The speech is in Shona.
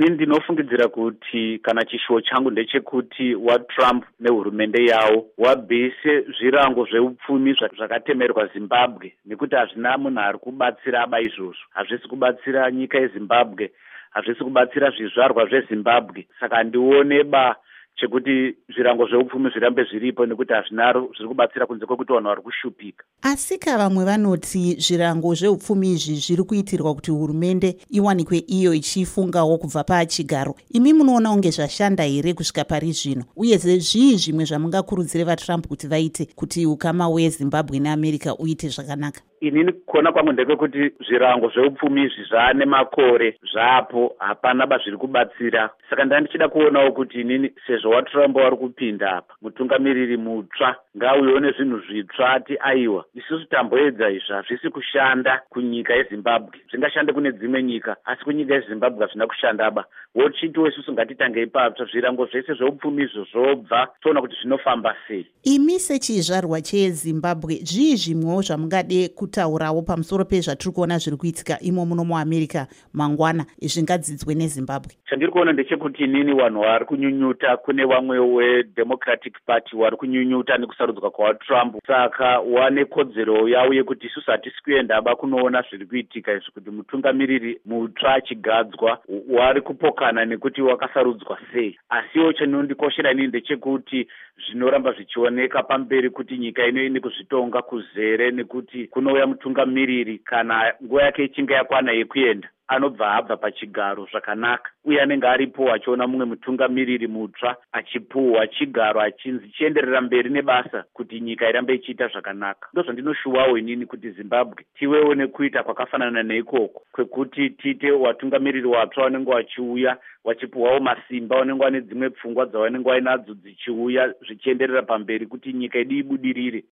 inini ndinofungidzira kuti kana chishuwo changu ndechekuti watrump nehurumende yavo wabvise zvirango zveupfumi zvakatemerwa zimbabwe nekuti hazvina munhu ari kubatsira aba izvozvo. Hazvisi kubatsira nyika yezimbabwe hazvisi kubatsira zvizvarwa zvezimbabwe. Saka handione ba chekuti zvirango zveupfumi zvirambe zviripo nekuti hazvinaro zviri kubatsira kunze kwekuti vanhu vari kushupika. Asi ka vamwe vanoti zvirango zveupfumi izvi zviri kuitirwa kuti hurumende iwanikwe iyo ichifungawo kubva pachigaro. Imi munoona kunge zvashanda here kusvika pari zvino? Uyezve zvii zvimwe zvamungakurudzire vatrump kuti vaite kuti ukama hwezimbabwe neamerica uite zvakanaka inini kuona kwangu ndekwekuti zvirango zveupfumi izvi zvaane makore zvapo hapana bazviri kubatsira. Saka ndaa ndichida kuonawo kuti inini sezvo watrump wari kupinda apa mutungamiriri mutsva ngauyewo nezvinhu zvitsva ati aiwa. Isusu tamboedza izvi hazvisi kushanda kunyika yezimbabwe. Zvingashande kune dzimwe nyika asi kunyika yezimbabwe hazvina kushandaba wochitiwo isusu ngatitangei patsva zvirango zvese zveupfumi izvo zvobva toona kuti zvinofamba sei. Imi sechizvarwa chezimbabwe zvii zvimwewo zvamungade kutaurawo pamusoro pezvatiri kuona zviri kuitika imo muno muamerica mangwana zvingadzidzwe nezimbabwe. Chandiri kuona ndechekuti inini vanhu vari kunyunyuta kune vamwe wedemocratic party wari kunyunyuta nekusarudzwa kwatrump saka wane kodzero yavo yekuti isusu hatisi kuendaba kunoona zviri kuitika izvi kuti mutungamiriri mutsva achigadzwa wari kupokana nekuti wakasarudzwa sei. Asiwo chinondikoshera inini ndechekuti zvinoramba zvichioneka pamberi kuti nyika ino ine kuzvitonga kuzere nekuti kunouya mutungamiriri kana nguva yake ichinge yakwana yekuenda anobva abva pachigaro zvakanaka. Uye anenge aripo achiona mumwe mutungamiriri mutsva achipuhwa chigaro achinzi chienderera mberi nebasa kuti nyika irambe ichiita zvakanaka. Ndozvandinoshuwawo inini kuti zimbabwe tiwewo nekuita kwakafanana neikoko kwekuti tiite watungamiriri watsva vanenge vachiuya vachipuhwawo masimba vanenge vane dzimwe pfungwa dzavanenge vainadzo dzichiuya zvichienderera pamberi kuti nyika yedu ibudirire